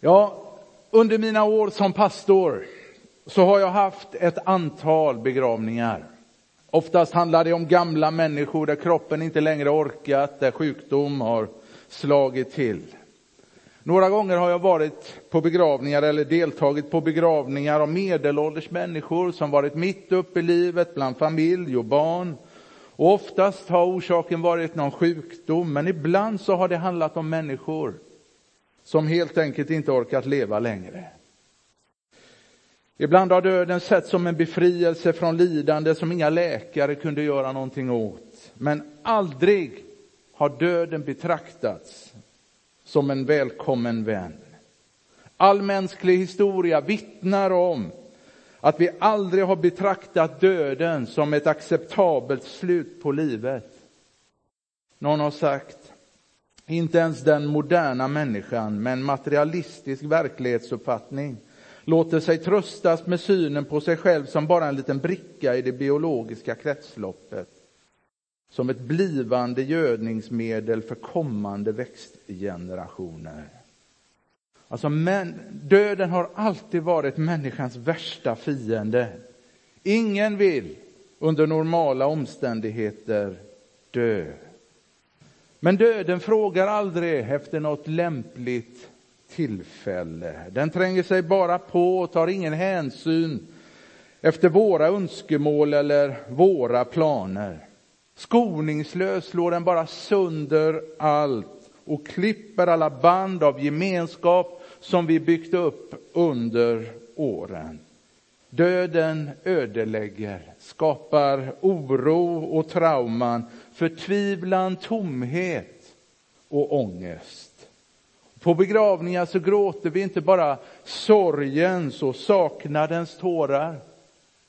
Ja, under mina år som pastor så har jag haft ett antal begravningar. Oftast handlar det om gamla människor där kroppen inte längre orkat, där sjukdom har slagit till. Några gånger har jag varit på begravningar eller deltagit på begravningar av medelålders människor som varit mitt uppe i livet bland familj och barn. Och oftast har orsaken varit någon sjukdom, men ibland så har det handlat om människor som helt enkelt inte orkat leva längre. Ibland har döden setts som en befrielse från lidande som inga läkare kunde göra någonting åt. Men aldrig har döden betraktats som en välkommen vän. All mänsklig historia vittnar om att vi aldrig har betraktat döden som ett acceptabelt slut på livet. Någon har sagt, inte ens den moderna människan med en materialistisk verklighetsuppfattning låter sig tröstas med synen på sig själv som bara en liten bricka i det biologiska kretsloppet. Som ett blivande gödningsmedel för kommande växtgenerationer. Alltså, men, döden har alltid varit människans värsta fiende. Ingen vill under normala omständigheter dö. Men döden frågar aldrig efter något lämpligt tillfälle. Den tränger sig bara på och tar ingen hänsyn efter våra önskemål eller våra planer. Skoningslöst slår den bara sönder allt och klipper alla band av gemenskap som vi byggt upp under åren. Döden ödelägger, skapar oro och trauman, förtvivlan, tomhet och ångest. På begravningar så gråter vi inte bara sorgens och saknadens tårar.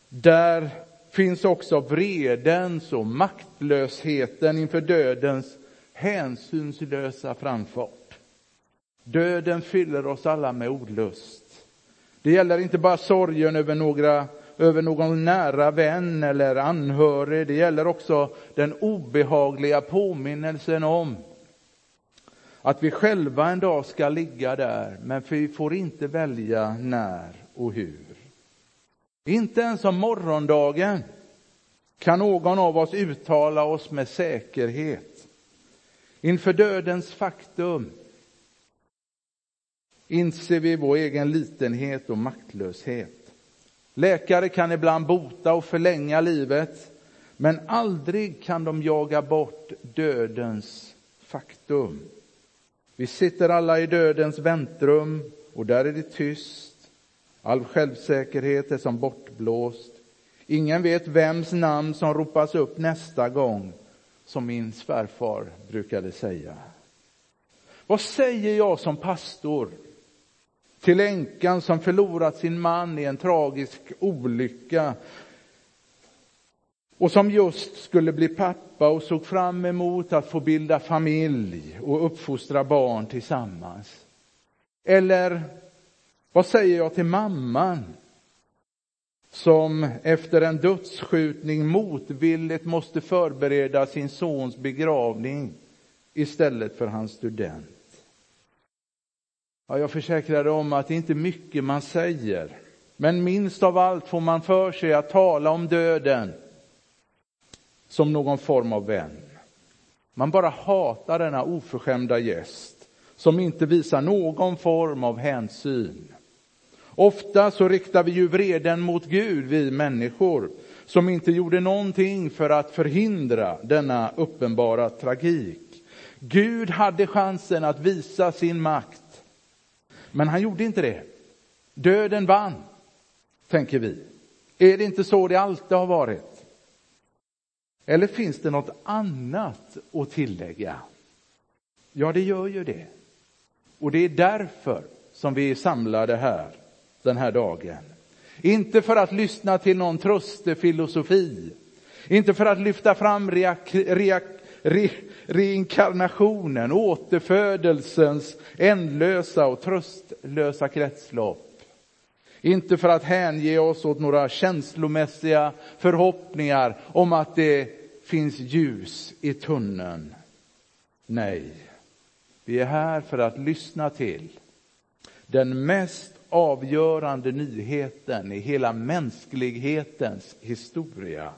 Där finns också vredens och maktlösheten inför dödens hänsynslösa framfart. Döden fyller oss alla med olust. Det gäller inte bara sorgen över, några, över någon nära vän eller anhörig, det gäller också den obehagliga påminnelsen om att vi själva en dag ska ligga där, men vi får inte välja när och hur. Inte ens om morgondagen kan någon av oss uttala oss med säkerhet. Inför dödens faktum inser vi vår egen litenhet och maktlöshet. Läkare kan ibland bota och förlänga livet, men aldrig kan de jaga bort dödens faktum. Vi sitter alla i dödens väntrum och där är det tyst. All självsäkerhet är som bortblåst. Ingen vet vems namn som ropas upp nästa gång, som min svärfar brukade säga. Vad säger jag som pastor till änkan som förlorat sin man i en tragisk olycka och som just skulle bli pappa och såg fram emot att få bilda familj och uppfostra barn tillsammans? Eller vad säger jag till mamman som efter en dödsskjutning motvilligt måste förbereda sin sons begravning istället för hans student? Ja, jag försäkrar om att det inte är mycket man säger, men minst av allt får man för sig att tala om döden som någon form av vän. Man bara hatar denna oförskämda gäst som inte visar någon form av hänsyn. Ofta så riktar vi ju vreden mot Gud, vi människor, som inte gjorde någonting för att förhindra denna uppenbara tragik. Gud hade chansen att visa sin makt, men han gjorde inte det. Döden vann, tänker vi. Är det inte så det alltid har varit? Eller finns det något annat att tillägga? Ja, det gör ju det. Och det är därför som vi är samlade här den här dagen. Inte för att lyssna till någon tröstefilosofi, inte för att lyfta fram reak, reak, re, reinkarnationen, återfödelsens ändlösa och tröstlösa kretslopp. Inte för att hänge oss åt några känslomässiga förhoppningar om att det finns ljus i tunneln. Nej, vi är här för att lyssna till Den mest avgörande nyheten i hela mänsklighetens historia.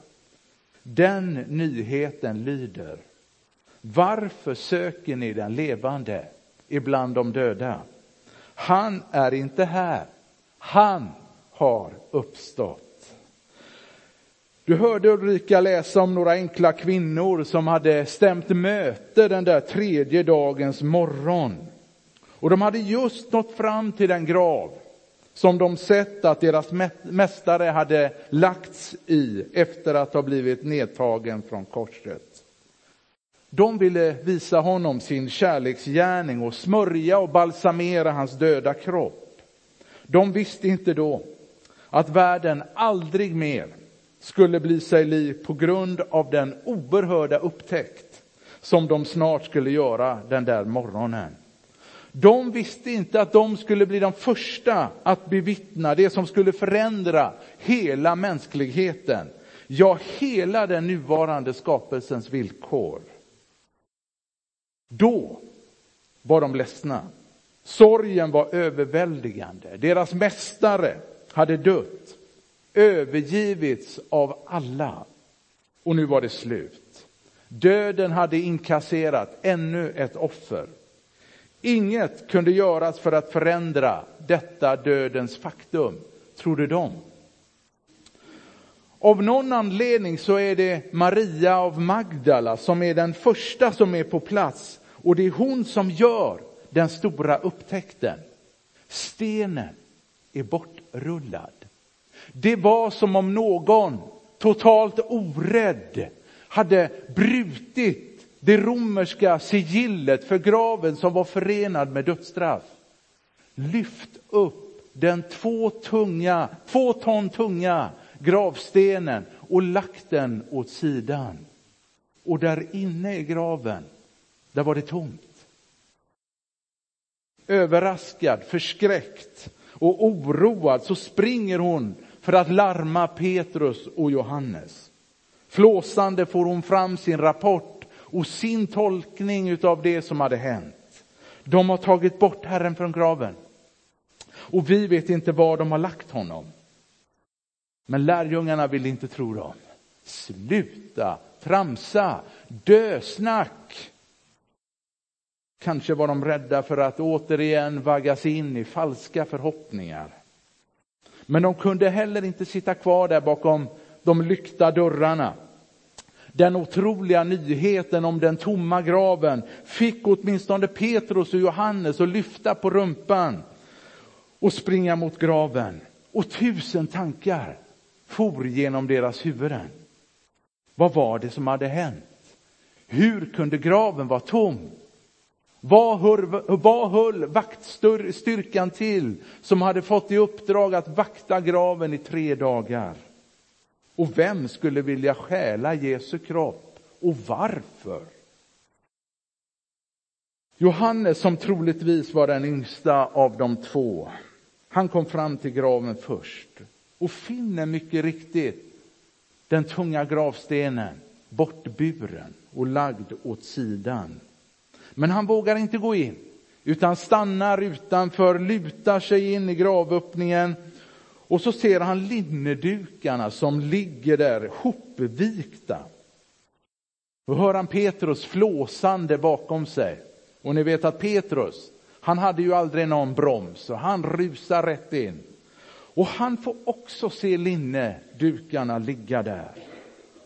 Den nyheten lyder varför söker ni den levande ibland de döda? Han är inte här. Han har uppstått. Du hörde Ulrika läsa om några enkla kvinnor som hade stämt möte den där tredje dagens morgon. Och de hade just nått fram till den grav som de sett att deras mästare hade lagts i efter att ha blivit nedtagen från korset. De ville visa honom sin kärleksgärning och smörja och balsamera hans döda kropp. De visste inte då att världen aldrig mer skulle bli sig lik på grund av den oerhörda upptäckt som de snart skulle göra den där morgonen. De visste inte att de skulle bli de första att bevittna det som skulle förändra hela mänskligheten, ja, hela den nuvarande skapelsens villkor. Då var de ledsna. Sorgen var överväldigande. Deras mästare hade dött, övergivits av alla. Och nu var det slut. Döden hade inkasserat ännu ett offer. Inget kunde göras för att förändra detta dödens faktum, trodde de. Av någon anledning så är det Maria av Magdala som är den första som är på plats och det är hon som gör den stora upptäckten. Stenen är bortrullad. Det var som om någon totalt orädd hade brutit det romerska sigillet för graven som var förenad med dödsstraff. Lyft upp den två, tunga, två ton tunga gravstenen och lagt den åt sidan. Och där inne i graven där var det tomt. Överraskad, förskräckt och oroad så springer hon för att larma Petrus och Johannes. Flåsande får hon fram sin rapport och sin tolkning av det som hade hänt. De har tagit bort Herren från graven. Och vi vet inte var de har lagt honom. Men lärjungarna vill inte tro dem. Sluta tramsa, dösnack. Kanske var de rädda för att återigen vaggas in i falska förhoppningar. Men de kunde heller inte sitta kvar där bakom de lyckta dörrarna. Den otroliga nyheten om den tomma graven fick åtminstone Petrus och Johannes att lyfta på rumpan och springa mot graven. Och tusen tankar for genom deras huvuden. Vad var det som hade hänt? Hur kunde graven vara tom? Vad höll, vad höll vaktstyrkan till som hade fått i uppdrag att vakta graven i tre dagar? Och vem skulle vilja stjäla Jesu kropp och varför? Johannes, som troligtvis var den yngsta av de två, han kom fram till graven först och finner mycket riktigt den tunga gravstenen bortburen och lagd åt sidan. Men han vågar inte gå in, utan stannar utanför, lutar sig in i gravöppningen och så ser han linnedukarna som ligger där hopvikta. Och hör han Petrus flåsande bakom sig. Och ni vet att Petrus, han hade ju aldrig någon broms och han rusar rätt in. Och han får också se linnedukarna ligga där.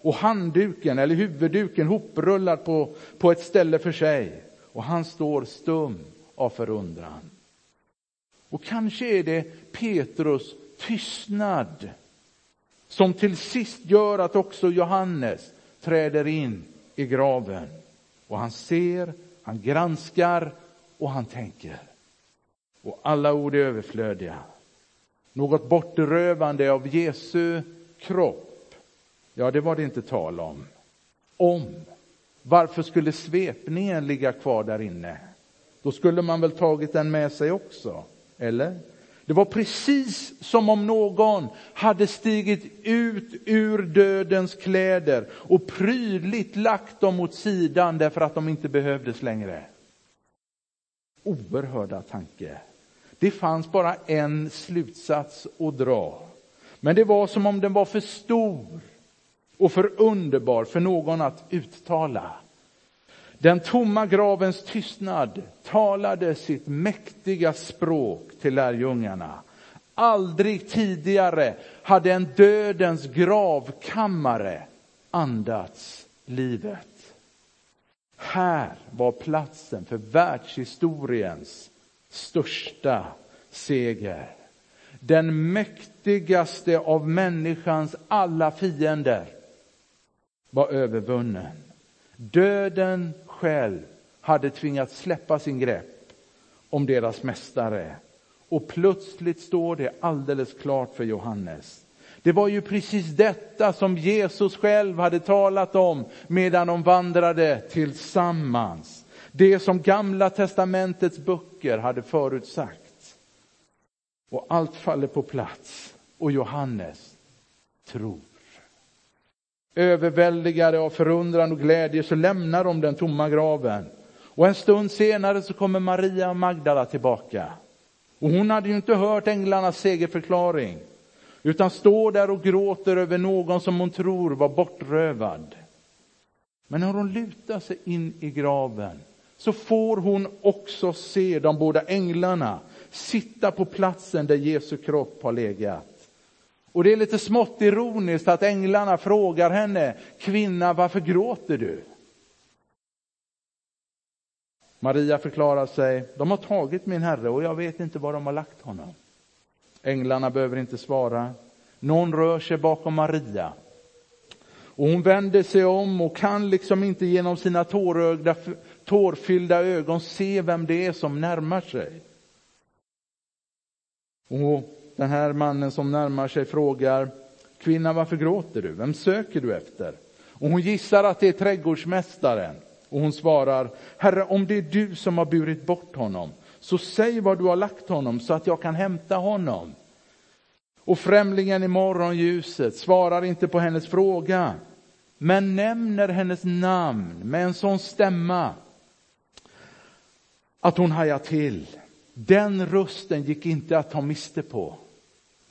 Och handduken, eller huvudduken, hoprullad på, på ett ställe för sig och han står stum av förundran. Och kanske är det Petrus tystnad som till sist gör att också Johannes träder in i graven. Och han ser, han granskar och han tänker. Och alla ord är överflödiga. Något bortrövande av Jesu kropp, ja, det var det inte tal om. Om varför skulle svepningen ligga kvar där inne? Då skulle man väl tagit den med sig också, eller? Det var precis som om någon hade stigit ut ur dödens kläder och prydligt lagt dem åt sidan därför att de inte behövdes längre. Oerhörda tanke. Det fanns bara en slutsats att dra. Men det var som om den var för stor och för underbar för någon att uttala. Den tomma gravens tystnad talade sitt mäktiga språk till lärjungarna. Aldrig tidigare hade en dödens gravkammare andats livet. Här var platsen för världshistoriens största seger. Den mäktigaste av människans alla fiender var övervunnen. Döden själv hade tvingats släppa sin grepp om deras mästare. Och plötsligt står det alldeles klart för Johannes. Det var ju precis detta som Jesus själv hade talat om medan de vandrade tillsammans. Det som gamla testamentets böcker hade förutsagt. Och allt faller på plats och Johannes tror. Överväldigade av förundran och glädje så lämnar de den tomma graven. Och en stund senare så kommer Maria Magdala tillbaka. Och hon hade ju inte hört änglarnas segerförklaring, utan står där och gråter över någon som hon tror var bortrövad. Men när hon lutar sig in i graven så får hon också se de båda änglarna sitta på platsen där Jesu kropp har legat. Och det är lite smått ironiskt att änglarna frågar henne, kvinna varför gråter du? Maria förklarar sig, de har tagit min herre och jag vet inte var de har lagt honom. Änglarna behöver inte svara. Någon rör sig bakom Maria. Och hon vänder sig om och kan liksom inte genom sina tårögda, tårfyllda ögon se vem det är som närmar sig. Och den här mannen som närmar sig frågar, kvinna varför gråter du? Vem söker du efter? Och hon gissar att det är trädgårdsmästaren. Och hon svarar, Herre om det är du som har burit bort honom, så säg var du har lagt honom så att jag kan hämta honom. Och främlingen i morgonljuset svarar inte på hennes fråga, men nämner hennes namn med en sån stämma att hon hajar till. Den rösten gick inte att ta miste på.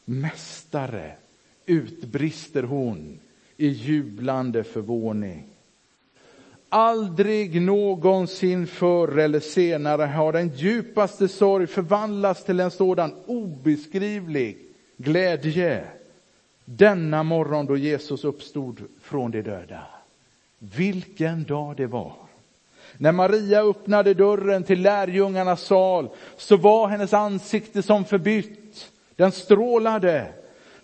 Mästare, utbrister hon i jublande förvåning. Aldrig någonsin förr eller senare har den djupaste sorg förvandlats till en sådan obeskrivlig glädje. Denna morgon då Jesus uppstod från de döda. Vilken dag det var. När Maria öppnade dörren till lärjungarnas sal så var hennes ansikte som förbytt. Den strålade.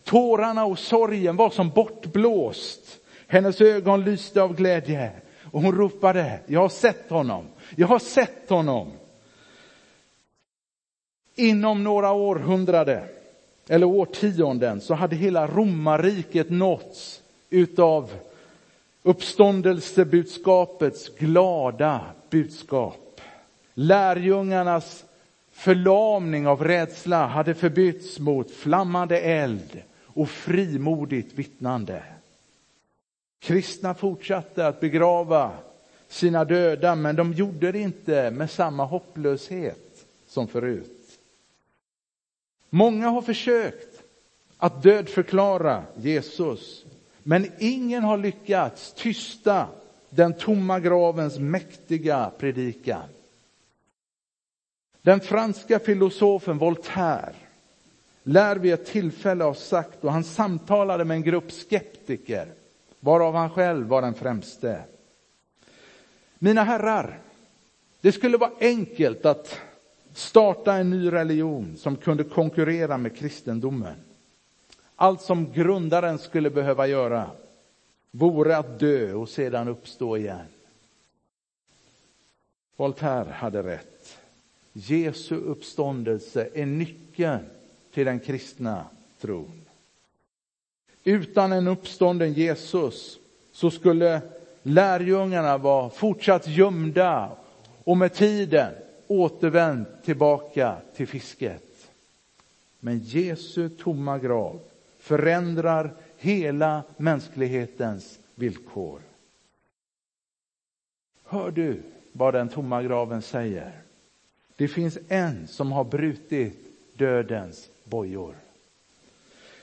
Tårarna och sorgen var som bortblåst. Hennes ögon lyste av glädje. Och hon ropade, jag har sett honom, jag har sett honom. Inom några århundrade eller årtionden, så hade hela romarriket nåtts utav uppståndelsebudskapets glada budskap. Lärjungarnas förlamning av rädsla hade förbytts mot flammande eld och frimodigt vittnande. Kristna fortsatte att begrava sina döda, men de gjorde det inte med samma hopplöshet som förut. Många har försökt att dödförklara Jesus, men ingen har lyckats tysta den tomma gravens mäktiga predikan. Den franska filosofen Voltaire lär vid ett tillfälle ha sagt, och han samtalade med en grupp skeptiker, varav han själv var den främste. Mina herrar, det skulle vara enkelt att starta en ny religion som kunde konkurrera med kristendomen. Allt som grundaren skulle behöva göra vore att dö och sedan uppstå igen. Voltaire hade rätt. Jesu uppståndelse är nyckeln till den kristna tron. Utan en uppstånden Jesus så skulle lärjungarna vara fortsatt gömda och med tiden återvänt tillbaka till fisket. Men Jesu tomma grav förändrar hela mänsklighetens villkor. Hör du vad den tomma graven säger? Det finns en som har brutit dödens bojor.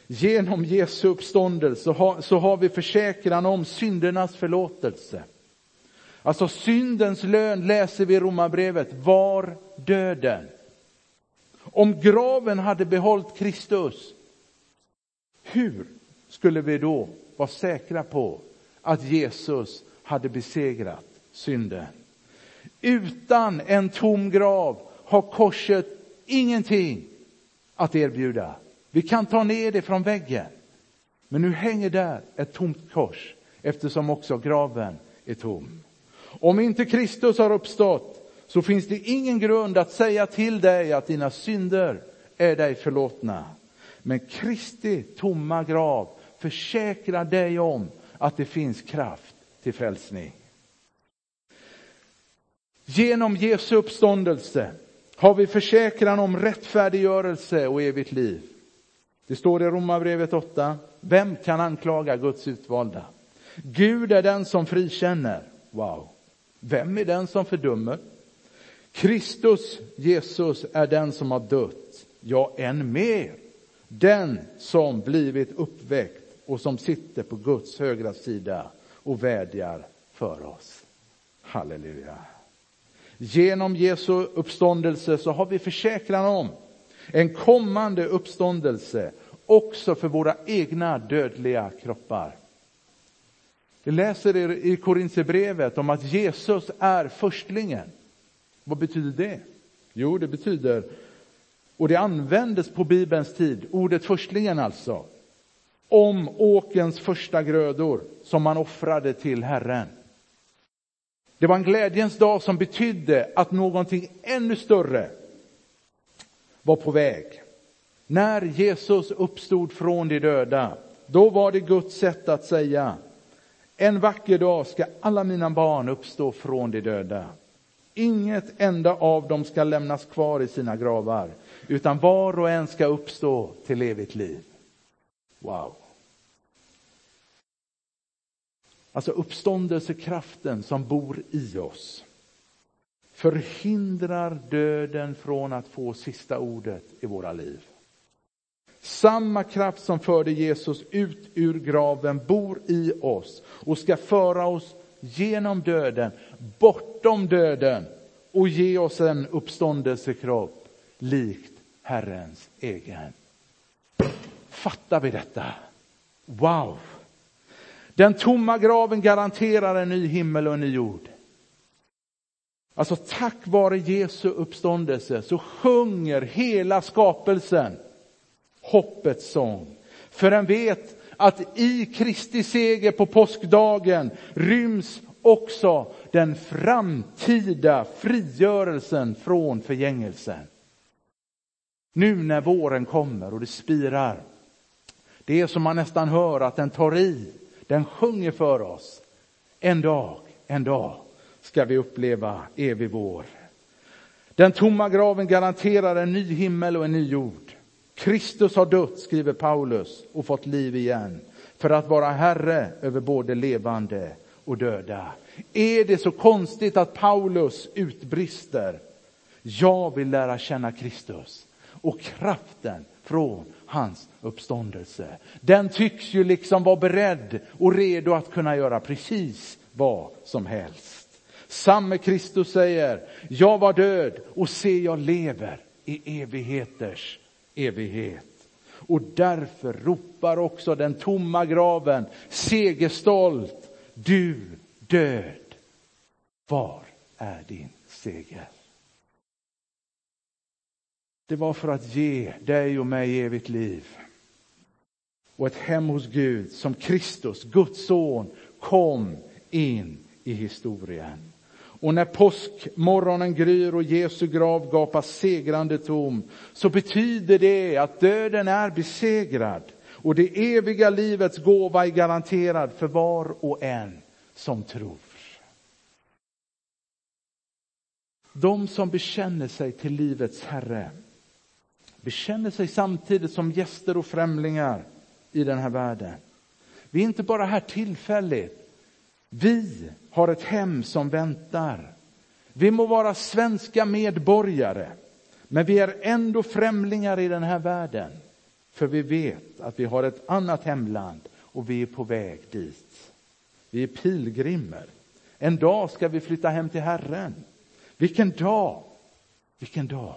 Genom Jesu uppståndelse så har vi försäkran om syndernas förlåtelse. Alltså syndens lön läser vi i Romarbrevet var döden. Om graven hade behållit Kristus, hur skulle vi då vara säkra på att Jesus hade besegrat synden? Utan en tom grav har korset ingenting att erbjuda. Vi kan ta ner det från väggen. Men nu hänger där ett tomt kors eftersom också graven är tom. Om inte Kristus har uppstått så finns det ingen grund att säga till dig att dina synder är dig förlåtna. Men Kristi tomma grav försäkrar dig om att det finns kraft till frälsning. Genom Jesu uppståndelse har vi försäkran om rättfärdiggörelse och evigt liv. Det står i Romarbrevet 8. Vem kan anklaga Guds utvalda? Gud är den som frikänner. Wow. Vem är den som fördömer? Kristus, Jesus, är den som har dött. Ja, än mer. Den som blivit uppväckt och som sitter på Guds högra sida och vädjar för oss. Halleluja. Genom Jesu uppståndelse så har vi försäkran om en kommande uppståndelse också för våra egna dödliga kroppar. Vi läser i Korinthierbrevet om att Jesus är förstlingen. Vad betyder det? Jo, det betyder, och det användes på Bibelns tid, ordet förstlingen alltså, om åkens första grödor som man offrade till Herren. Det var en glädjens dag som betydde att någonting ännu större var på väg. När Jesus uppstod från de döda, då var det Guds sätt att säga en vacker dag ska alla mina barn uppstå från de döda. Inget enda av dem ska lämnas kvar i sina gravar, utan var och en ska uppstå till evigt liv. Wow. Alltså uppståndelsekraften som bor i oss förhindrar döden från att få sista ordet i våra liv. Samma kraft som förde Jesus ut ur graven bor i oss och ska föra oss genom döden, bortom döden och ge oss en uppståndelsekropp likt Herrens egen. Fattar vi detta? Wow! Den tomma graven garanterar en ny himmel och en ny jord. Alltså tack vare Jesu uppståndelse så sjunger hela skapelsen hoppets sång. För den vet att i Kristi seger på påskdagen ryms också den framtida frigörelsen från förgängelsen. Nu när våren kommer och det spirar, det är som man nästan hör att den tar i, den sjunger för oss. En dag, en dag ska vi uppleva evig vår. Den tomma graven garanterar en ny himmel och en ny jord. Kristus har dött, skriver Paulus, och fått liv igen för att vara Herre över både levande och döda. Är det så konstigt att Paulus utbrister? Jag vill lära känna Kristus och kraften från hans uppståndelse. Den tycks ju liksom vara beredd och redo att kunna göra precis vad som helst. Samme Kristus säger, jag var död och se jag lever i evigheters evighet. Och därför ropar också den tomma graven segerstolt, du död, var är din seger? Det var för att ge dig och mig evigt liv och ett hem hos Gud som Kristus, Guds son, kom in i historien. Och när påskmorgonen gryr och Jesu grav gapar segrande tom så betyder det att döden är besegrad och det eviga livets gåva är garanterad för var och en som tror. De som bekänner sig till livets Herre bekänner sig samtidigt som gäster och främlingar i den här världen. Vi är inte bara här tillfälligt. Vi har ett hem som väntar. Vi må vara svenska medborgare, Men vi är ändå främlingar i den här världen. För vi vet att vi har ett annat hemland och vi är på väg dit. Vi är pilgrimer. En dag ska vi flytta hem till Herren. Vilken dag! Vilken dag!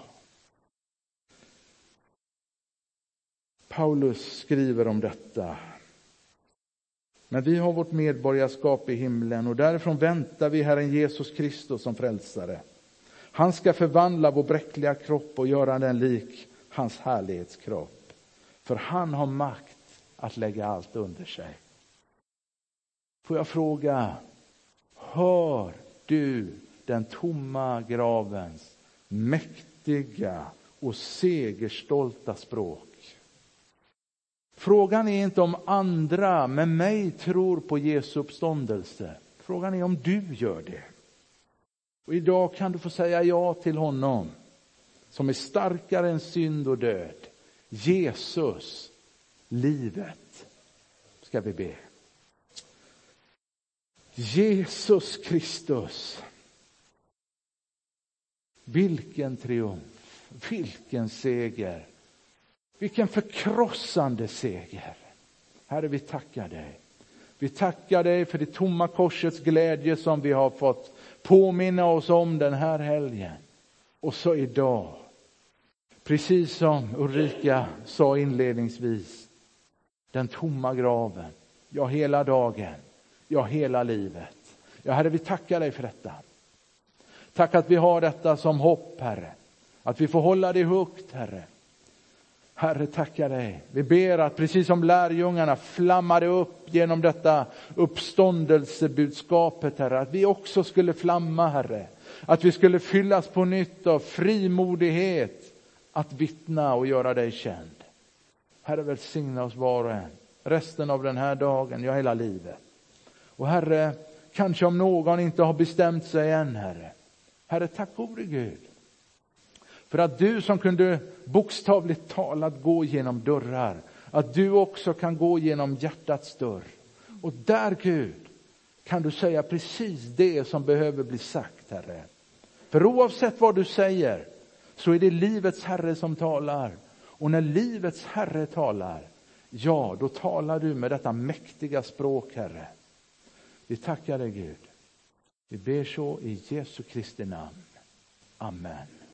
Paulus skriver om detta. Men vi har vårt medborgarskap i himlen och därifrån väntar vi Herren Jesus Kristus som frälsare. Han ska förvandla vår bräckliga kropp och göra den lik hans härlighetskropp. För han har makt att lägga allt under sig. Får jag fråga, hör du den tomma gravens mäktiga och segerstolta språk? Frågan är inte om andra med mig tror på Jesu uppståndelse. Frågan är om du gör det. Och idag kan du få säga ja till honom som är starkare än synd och död. Jesus, livet, ska vi be. Jesus Kristus. Vilken triumf, vilken seger. Vilken förkrossande seger. Herre, vi tackar dig. Vi tackar dig för det tomma korsets glädje som vi har fått påminna oss om den här helgen. Och så idag, precis som Ulrika sa inledningsvis, den tomma graven, ja hela dagen, ja hela livet. Ja Herre, vi tackar dig för detta. Tack att vi har detta som hopp, Herre. Att vi får hålla det högt, Herre. Herre, tackar dig. Vi ber att precis som lärjungarna flammade upp genom detta uppståndelsebudskapet, Herre, att vi också skulle flamma, Herre. Att vi skulle fyllas på nytt av frimodighet att vittna och göra dig känd. Herre, välsigna oss var och en resten av den här dagen, ja hela livet. Och Herre, kanske om någon inte har bestämt sig än, Herre. Herre, tack gode Gud för att du som kunde bokstavligt talat gå genom dörrar, att du också kan gå genom hjärtats dörr. Och där Gud kan du säga precis det som behöver bli sagt Herre. För oavsett vad du säger så är det livets Herre som talar. Och när livets Herre talar, ja då talar du med detta mäktiga språk Herre. Vi tackar dig Gud. Vi ber så i Jesu Kristi namn. Amen.